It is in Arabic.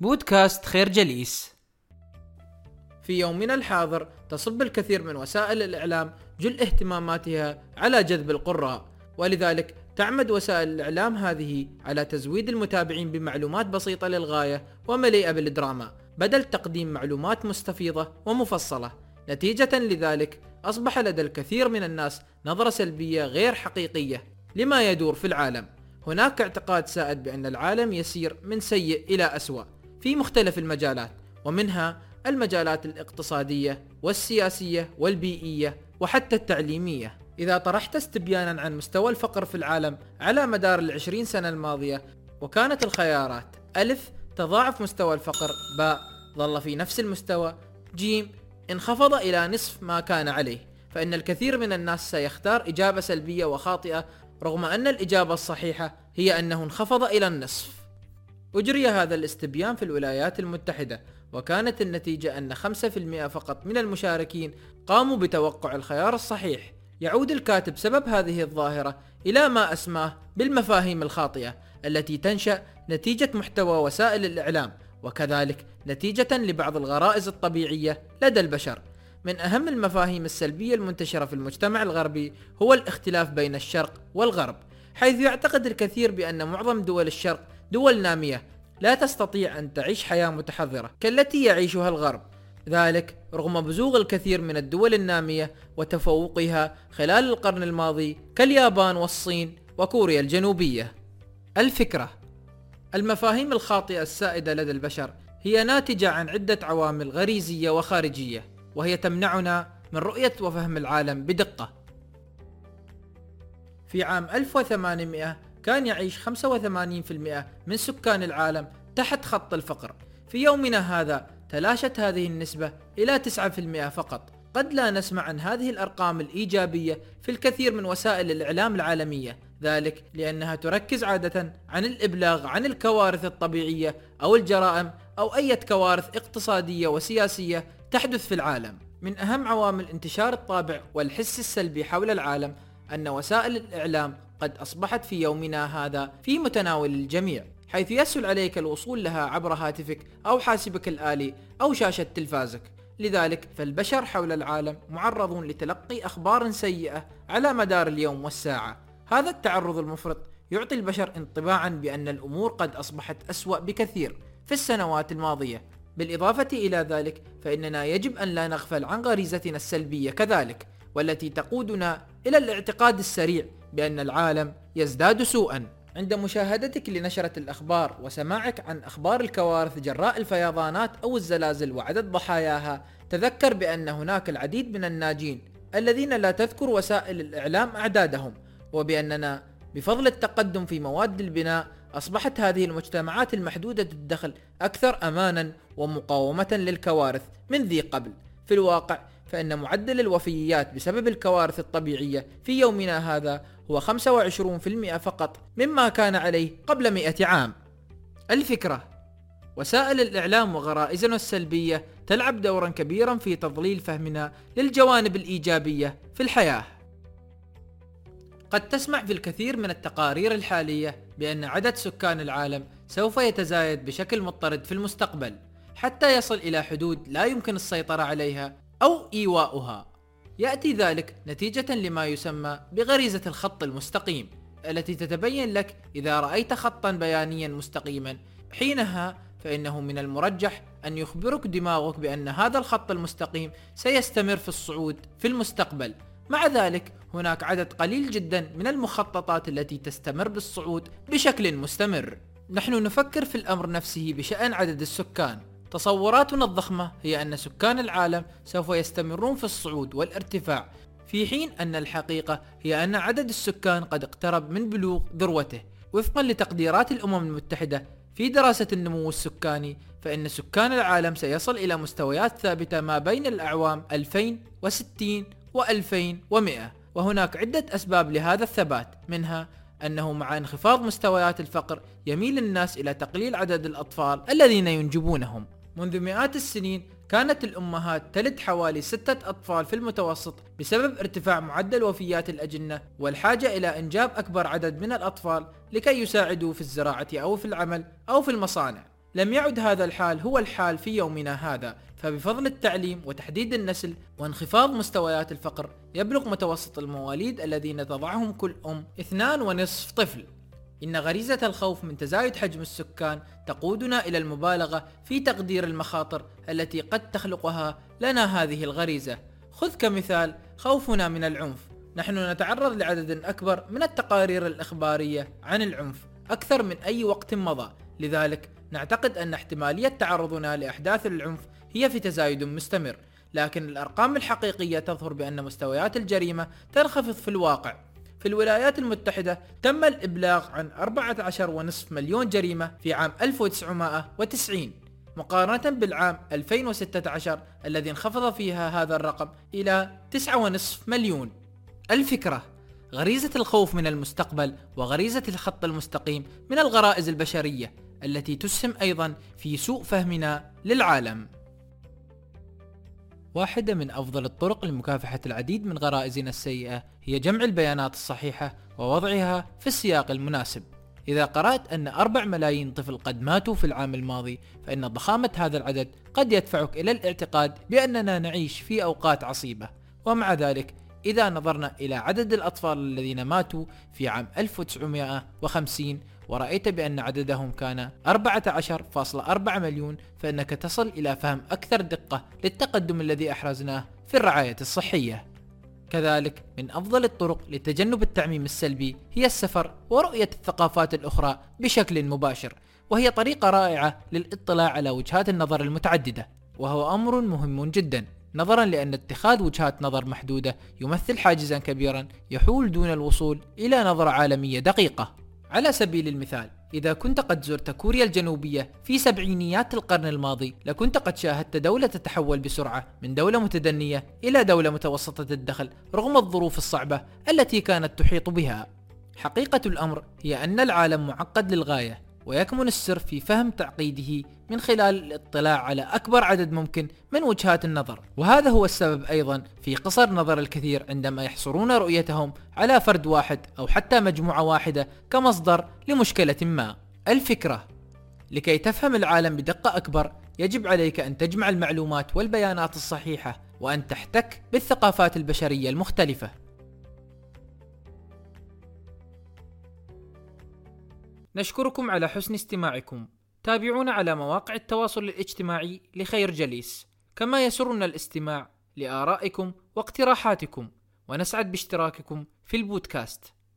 بودكاست خير جليس. في يومنا الحاضر تصب الكثير من وسائل الإعلام جل اهتماماتها على جذب القراء ولذلك تعمد وسائل الإعلام هذه على تزويد المتابعين بمعلومات بسيطة للغاية ومليئة بالدراما بدل تقديم معلومات مستفيضة ومفصلة. نتيجة لذلك أصبح لدى الكثير من الناس نظرة سلبية غير حقيقية لما يدور في العالم. هناك اعتقاد سائد بأن العالم يسير من سيء إلى أسوأ. في مختلف المجالات ومنها المجالات الاقتصادية والسياسية والبيئية وحتى التعليمية. إذا طرحت استبيانا عن مستوى الفقر في العالم على مدار العشرين سنة الماضية وكانت الخيارات ألف تضاعف مستوى الفقر باء ظل في نفس المستوى جيم انخفض إلى نصف ما كان عليه. فإن الكثير من الناس سيختار إجابة سلبية وخاطئة رغم أن الإجابة الصحيحة هي أنه انخفض إلى النصف. أجري هذا الاستبيان في الولايات المتحدة وكانت النتيجة أن 5% فقط من المشاركين قاموا بتوقع الخيار الصحيح. يعود الكاتب سبب هذه الظاهرة إلى ما أسماه بالمفاهيم الخاطئة التي تنشأ نتيجة محتوى وسائل الإعلام وكذلك نتيجة لبعض الغرائز الطبيعية لدى البشر. من أهم المفاهيم السلبية المنتشرة في المجتمع الغربي هو الاختلاف بين الشرق والغرب حيث يعتقد الكثير بأن معظم دول الشرق دول نامية لا تستطيع أن تعيش حياة متحضرة كالتي يعيشها الغرب. ذلك رغم بزوغ الكثير من الدول النامية وتفوقها خلال القرن الماضي كاليابان والصين وكوريا الجنوبية. الفكرة المفاهيم الخاطئة السائدة لدى البشر هي ناتجة عن عدة عوامل غريزية وخارجية وهي تمنعنا من رؤية وفهم العالم بدقة. في عام 1800 كان يعيش 85% من سكان العالم تحت خط الفقر. في يومنا هذا تلاشت هذه النسبة إلى 9% فقط. قد لا نسمع عن هذه الأرقام الإيجابية في الكثير من وسائل الإعلام العالمية. ذلك لأنها تركز عادة عن الإبلاغ عن الكوارث الطبيعية أو الجرائم أو أي كوارث اقتصادية وسياسية تحدث في العالم. من أهم عوامل انتشار الطابع والحس السلبي حول العالم أن وسائل الإعلام قد أصبحت في يومنا هذا في متناول الجميع حيث يسهل عليك الوصول لها عبر هاتفك أو حاسبك الآلي أو شاشة تلفازك. لذلك فالبشر حول العالم معرضون لتلقي أخبار سيئة على مدار اليوم والساعة. هذا التعرض المفرط يعطي البشر انطباعا بأن الأمور قد أصبحت أسوأ بكثير في السنوات الماضية. بالإضافة إلى ذلك فإننا يجب أن لا نغفل عن غريزتنا السلبية كذلك والتي تقودنا إلى الاعتقاد السريع بأن العالم يزداد سوءا. عند مشاهدتك لنشرة الأخبار وسماعك عن أخبار الكوارث جراء الفيضانات أو الزلازل وعدد ضحاياها تذكر بأن هناك العديد من الناجين الذين لا تذكر وسائل الإعلام أعدادهم وبأننا بفضل التقدم في مواد البناء أصبحت هذه المجتمعات المحدودة الدخل أكثر أمانا ومقاومة للكوارث من ذي قبل. في الواقع فإن معدل الوفيات بسبب الكوارث الطبيعية في يومنا هذا هو 25% فقط مما كان عليه قبل 100 عام. الفكرة وسائل الإعلام وغرائزنا السلبية تلعب دورا كبيرا في تضليل فهمنا للجوانب الإيجابية في الحياة. قد تسمع في الكثير من التقارير الحالية بأن عدد سكان العالم سوف يتزايد بشكل مضطرد في المستقبل حتى يصل إلى حدود لا يمكن السيطرة عليها أو إيواؤها. يأتي ذلك نتيجة لما يسمى بغريزة الخط المستقيم التي تتبين لك إذا رأيت خطا بيانيا مستقيما. حينها فإنه من المرجح أن يخبرك دماغك بأن هذا الخط المستقيم سيستمر في الصعود في المستقبل. مع ذلك هناك عدد قليل جدا من المخططات التي تستمر بالصعود بشكل مستمر. نحن نفكر في الأمر نفسه بشأن عدد السكان. تصوراتنا الضخمة هي أن سكان العالم سوف يستمرون في الصعود والارتفاع في حين أن الحقيقة هي أن عدد السكان قد اقترب من بلوغ ذروته. وفقا لتقديرات الأمم المتحدة في دراسة النمو السكاني فإن سكان العالم سيصل إلى مستويات ثابتة ما بين الأعوام 2060 و2100 وهناك عدة أسباب لهذا الثبات منها أنه مع انخفاض مستويات الفقر يميل الناس إلى تقليل عدد الأطفال الذين ينجبونهم. منذ مئات السنين كانت الأمهات تلد حوالي ستة أطفال في المتوسط بسبب ارتفاع معدل وفيات الأجنة والحاجة إلى إنجاب أكبر عدد من الأطفال لكي يساعدوا في الزراعة أو في العمل أو في المصانع. لم يعد هذا الحال هو الحال في يومنا هذا فبفضل التعليم وتحديد النسل وانخفاض مستويات الفقر يبلغ متوسط المواليد الذين تضعهم كل أم اثنان ونصف طفل. إن غريزة الخوف من تزايد حجم السكان تقودنا إلى المبالغة في تقدير المخاطر التي قد تخلقها لنا هذه الغريزة. خذ كمثال خوفنا من العنف. نحن نتعرض لعدد أكبر من التقارير الإخبارية عن العنف. أكثر من أي وقت مضى. لذلك نعتقد أن احتمالية تعرضنا لأحداث العنف هي في تزايد مستمر. لكن الأرقام الحقيقية تظهر بأن مستويات الجريمة تنخفض في الواقع. في الولايات المتحدة تم الإبلاغ عن 14.5 مليون جريمة في عام 1990 مقارنة بالعام 2016 الذي انخفض فيها هذا الرقم إلى 9.5 مليون. الفكرة غريزة الخوف من المستقبل وغريزة الخط المستقيم من الغرائز البشرية التي تسهم أيضا في سوء فهمنا للعالم. واحدة من أفضل الطرق لمكافحة العديد من غرائزنا السيئة هي جمع البيانات الصحيحة ووضعها في السياق المناسب. إذا قرأت أن أربع ملايين طفل قد ماتوا في العام الماضي فإن ضخامة هذا العدد قد يدفعك إلى الاعتقاد بأننا نعيش في أوقات عصيبة. ومع ذلك إذا نظرنا إلى عدد الأطفال الذين ماتوا في عام 1950 ورأيت بأن عددهم كان 14.4 مليون فإنك تصل إلى فهم أكثر دقة للتقدم الذي أحرزناه في الرعاية الصحية. كذلك من أفضل الطرق لتجنب التعميم السلبي هي السفر ورؤية الثقافات الأخرى بشكل مباشر وهي طريقة رائعة للاطلاع على وجهات النظر المتعددة وهو أمر مهم جدا. نظرا لأن اتخاذ وجهات نظر محدودة يمثل حاجزا كبيرا يحول دون الوصول إلى نظرة عالمية دقيقة. على سبيل المثال إذا كنت قد زرت كوريا الجنوبية في سبعينيات القرن الماضي لكنت قد شاهدت دولة تتحول بسرعة من دولة متدنية إلى دولة متوسطة الدخل رغم الظروف الصعبة التي كانت تحيط بها. حقيقة الأمر هي أن العالم معقد للغاية. ويكمن السر في فهم تعقيده من خلال الاطلاع على أكبر عدد ممكن من وجهات النظر. وهذا هو السبب أيضا في قصر نظر الكثير عندما يحصرون رؤيتهم على فرد واحد أو حتى مجموعة واحدة كمصدر لمشكلة ما. الفكرة لكي تفهم العالم بدقة أكبر يجب عليك أن تجمع المعلومات والبيانات الصحيحة وأن تحتك بالثقافات البشرية المختلفة. نشكركم على حسن استماعكم. تابعونا على مواقع التواصل الاجتماعي لخير جليس. كما يسرنا الاستماع لآرائكم واقتراحاتكم. ونسعد باشتراككم في البودكاست.